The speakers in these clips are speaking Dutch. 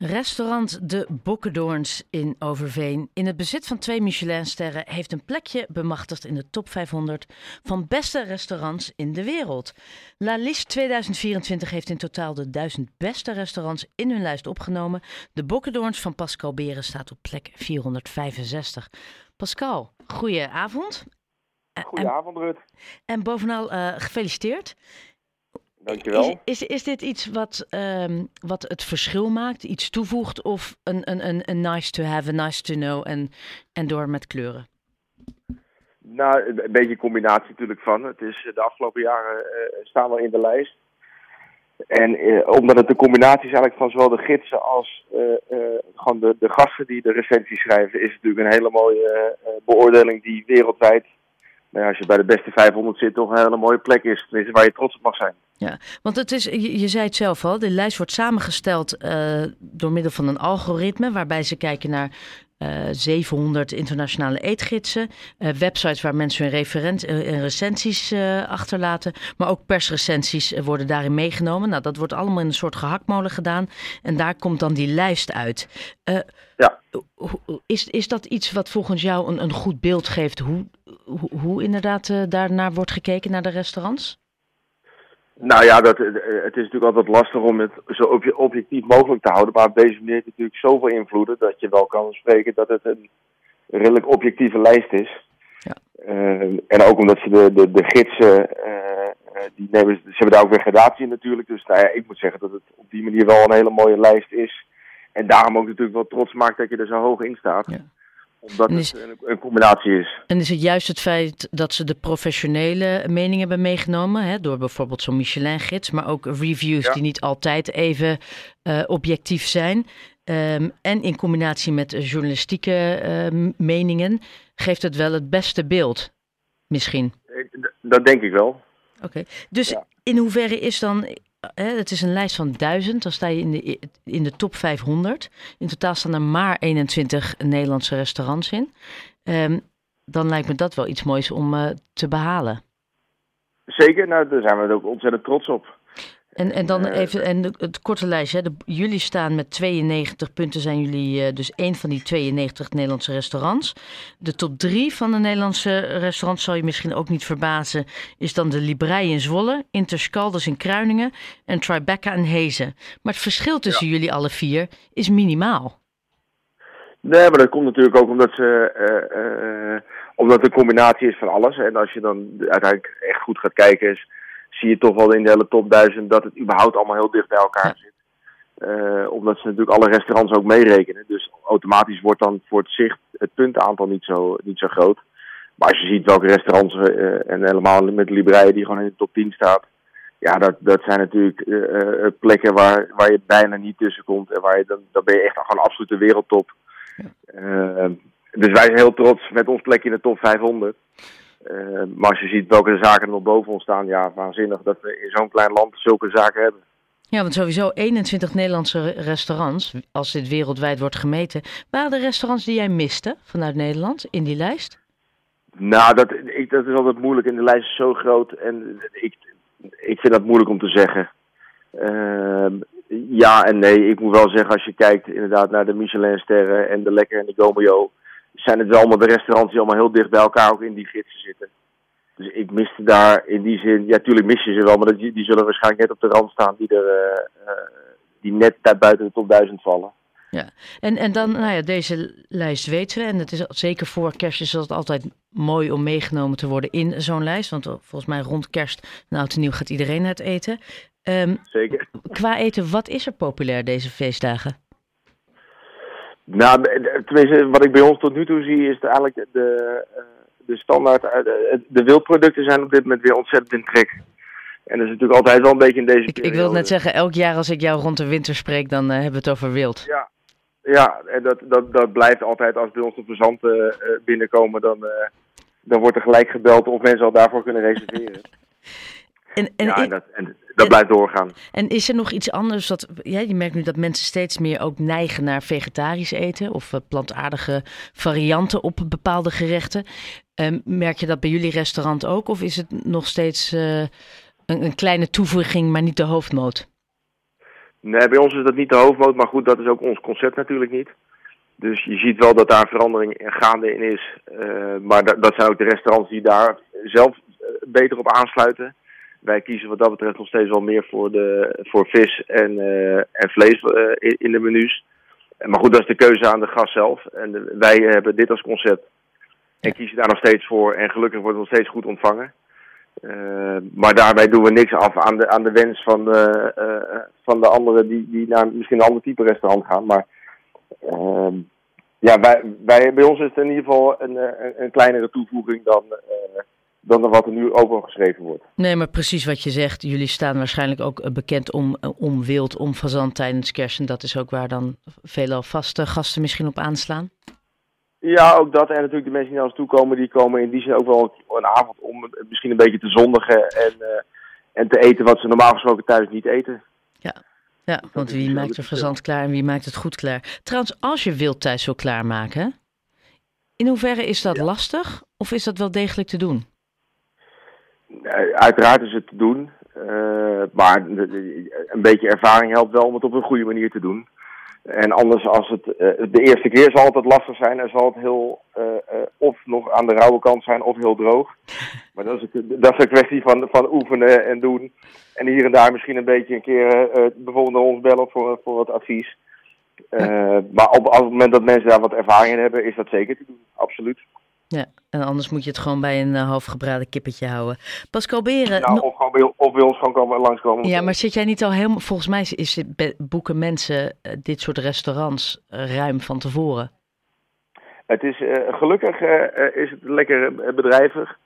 Restaurant De Bokkendoorns in Overveen, in het bezit van twee Michelinsterren, heeft een plekje bemachtigd in de top 500 van beste restaurants in de wereld. La Liste 2024 heeft in totaal de 1000 beste restaurants in hun lijst opgenomen. De Bokkendoorns van Pascal Beren staat op plek 465. Pascal, goeie avond. Goedenavond, Rut. En bovenal uh, gefeliciteerd. Dankjewel. Is, is, is dit iets wat, um, wat het verschil maakt, iets toevoegt of een, een, een, een nice to have, a nice to know en, en door met kleuren? Nou, een beetje een combinatie natuurlijk van. Het is de afgelopen jaren uh, staan we in de lijst. En uh, omdat het de combinatie is eigenlijk van zowel de gidsen als uh, gewoon de, de gasten die de recensies schrijven, is het natuurlijk een hele mooie beoordeling die wereldwijd nou ja, als je bij de beste 500 zit, toch een hele mooie plek is. Tenminste, waar je trots op mag zijn. Ja, want het is, je, je zei het zelf al, de lijst wordt samengesteld uh, door middel van een algoritme, waarbij ze kijken naar uh, 700 internationale eetgidsen, uh, websites waar mensen hun referent, recensies achterlaten, maar ook persrecensies worden daarin meegenomen. Nou, dat wordt allemaal in een soort gehaktmolen gedaan en daar komt dan die lijst uit. ja. Is, is dat iets wat volgens jou een, een goed beeld geeft hoe, hoe, hoe inderdaad daarnaar wordt gekeken naar de restaurants? Nou ja, dat, het is natuurlijk altijd lastig om het zo objectief mogelijk te houden. Maar op deze manier heeft het natuurlijk zoveel invloeden dat je wel kan spreken dat het een redelijk objectieve lijst is. Ja. Uh, en ook omdat ze de, de, de gidsen, uh, die nemen, ze hebben daar ook weer gradatie in natuurlijk. Dus nou ja, ik moet zeggen dat het op die manier wel een hele mooie lijst is. En daarom ook natuurlijk wel trots maakt dat je er zo hoog in staat. Ja omdat is, het een, een, combinatie is. En is het juist het feit dat ze de professionele mening hebben meegenomen, hè, door bijvoorbeeld zo'n Michelin-gids, maar ook reviews die niet altijd even uh, objectief zijn. Um, en in combinatie met journalistieke uh, meningen geeft het wel het beste beeld, misschien. Dat denk ik wel. Oké, dus ja. in hoeverre is dan het is een lijst van duizend. Dan sta je in de, in de top 500. In totaal staan er maar 21 Nederlandse restaurants in. Um, dan lijkt me dat wel iets moois om uh, te behalen. Zeker, nou, daar zijn we ook ontzettend trots op. En, en dan eh, even en het korte lijstje. De, jullie staan met 92 punten, zijn jullie uh, dus één van die 92 Nederlandse restaurants. De top drie van de Nederlandse restaurants, zal je misschien ook niet verbazen, is dan de Librei in Zwolle, Interscalders in Kruiningen en Tribeca in Hezen. Maar het verschil tussen ja. jullie alle vier is minimaal. Nee, maar dat komt natuurlijk ook omdat ze... Uh, uh, omdat het een combinatie is van alles. En als je dan uiteindelijk echt goed gaat kijken... Is, zie je toch wel in de hele top 1000 dat het überhaupt allemaal heel dicht bij elkaar zit. Uh, omdat ze natuurlijk alle restaurants ook meerekenen. Dus automatisch wordt dan voor het zicht het puntenaantal niet zo, niet zo groot. Maar als je ziet welke restaurants uh, en helemaal met Libreien die gewoon in de top 10 staat. Ja, dat, dat zijn natuurlijk uh, plekken waar, waar je bijna niet tussen komt. En waar je dan, dan ben je echt gewoon absolute wereldtop. Dus wij zijn heel trots met ons plekje in de top 500. Uh, maar als je ziet welke zaken er nog boven ons staan, ja, waanzinnig dat we in zo'n klein land zulke zaken hebben. Ja, want sowieso 21 Nederlandse restaurants, als dit wereldwijd wordt gemeten. Waren er restaurants die jij miste vanuit Nederland in die lijst? Nou, dat, ik, dat is altijd moeilijk. In de lijst is zo groot en ik, ik vind dat moeilijk om te zeggen. Uh, ja en nee. Ik moet wel zeggen, als je kijkt inderdaad naar de Michelin-sterren en de Lekker en de Gomeo zijn het wel allemaal de restaurants die allemaal heel dicht bij elkaar ook in die gidsen zitten. Dus ik miste daar in die zin, ja tuurlijk mis je ze wel, maar die, die zullen waarschijnlijk net op de rand staan die, er, uh, uh, die net daar buiten de top 1000 vallen. Ja, en, en dan, nou ja, deze lijst weten we. En het is zeker voor kerst is het altijd mooi om meegenomen te worden in zo'n lijst. Want volgens mij rond kerst, nou en nieuw, gaat iedereen het eten. Um, zeker. Qua eten, wat is er populair deze feestdagen? Nou, tenminste, wat ik bij ons tot nu toe zie, is de, eigenlijk de, de standaard. De, de wildproducten zijn op dit moment weer ontzettend in trek. En dat is natuurlijk altijd wel een beetje in deze. Ik, ik wil net zeggen, elk jaar als ik jou rond de winter spreek, dan uh, hebben we het over wild. Ja, ja en dat, dat, dat blijft altijd als bij ons de verzanten uh, binnenkomen, dan, uh, dan wordt er gelijk gebeld of mensen al daarvoor kunnen reserveren. En, en, ja, en, dat, en dat blijft doorgaan. En is er nog iets anders? Dat, ja, je merkt nu dat mensen steeds meer ook neigen naar vegetarisch eten of uh, plantaardige varianten op bepaalde gerechten. Um, merk je dat bij jullie restaurant ook? Of is het nog steeds uh, een, een, kleine toevoeging, maar niet de hoofdmoot? Nee, bij ons is dat niet de hoofdmoot, maar goed, dat is ook ons concept natuurlijk niet. Dus je ziet wel dat daar een verandering gaande in is. Uh, maar dat, dat zijn ook de restaurants die daar zelf beter op aansluiten. Wij kiezen wat dat betreft nog steeds wel meer voor, de, voor vis en, uh, en vlees uh, in, in, de menus. Maar goed, dat is de keuze aan de gast zelf. En de, wij hebben dit als concept. En kiezen daar nog steeds voor. En gelukkig wordt het nog steeds goed ontvangen. Uh, maar daarbij doen we niks af aan de, aan de wens van, van de anderen die, die naar misschien een ander type restaurant gaan. Maar ehm, ja, bij, bij, bij ons is het in ieder geval een, een, een kleinere toevoeging dan dan wat er nu over geschreven wordt. Nee, maar precies wat je zegt. Jullie staan waarschijnlijk ook eh, bekend om, eh, om wild, om fazant tijdens kerst. En dat is ook waar dan veelal vaste gasten misschien op aanslaan. Ja, ook dat. En natuurlijk de mensen die naar ons toe komen, die komen in die zin ook wel een avond om misschien een beetje te zondigen en, uh, en te eten wat ze normaal gesproken thuis niet eten. Ja, ja want wie maakt er fazant klaar en wie maakt het goed klaar? Trouwens, als je wild thuis wil klaarmaken, in hoeverre is dat ja. lastig of is dat wel degelijk te doen? Uiteraard is het te doen, uh, maar een beetje ervaring helpt wel om het op een goede manier te doen. En anders als het uh, de eerste keer zal het wat lastig zijn en zal het heel uh, of nog aan de rauwe kant zijn of heel droog. Maar dat is, het, dat is een kwestie van, van oefenen en doen. En hier en daar misschien een beetje een keer bijvoorbeeld naar ons bellen voor, voor wat advies. maar op, op het moment dat mensen daar wat ervaring in hebben, is dat zeker te doen, absoluut. Ja, en anders moet je het gewoon bij een uh, halfgebraden kippetje houden. Pascal Beren... Nou, of, gewoon bij, of bij ons gewoon komen, langskomen. Ja, maar zit jij niet al helemaal... Volgens mij is boeken mensen uh, dit soort restaurants uh, ruim van tevoren. Het is, gelukkig is het lekker bedrijvig.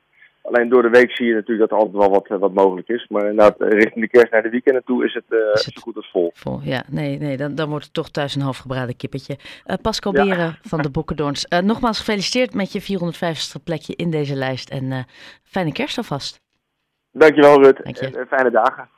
Alleen door de week zie je natuurlijk dat er altijd wel wat, wat mogelijk is. Maar inderdaad, richting de kerst naar de weekenden toe is het, uh, is het zo goed als vol. vol. Ja, nee, nee dan, dan wordt het toch thuis een half gebraden kippetje. Uh, Pascal ja. Beren van de Bokkendoorns. Uh, nogmaals gefeliciteerd met je 450 plekje in deze lijst. En fijne kerst alvast. Dankjewel Rut. Dank je. En fijne dagen.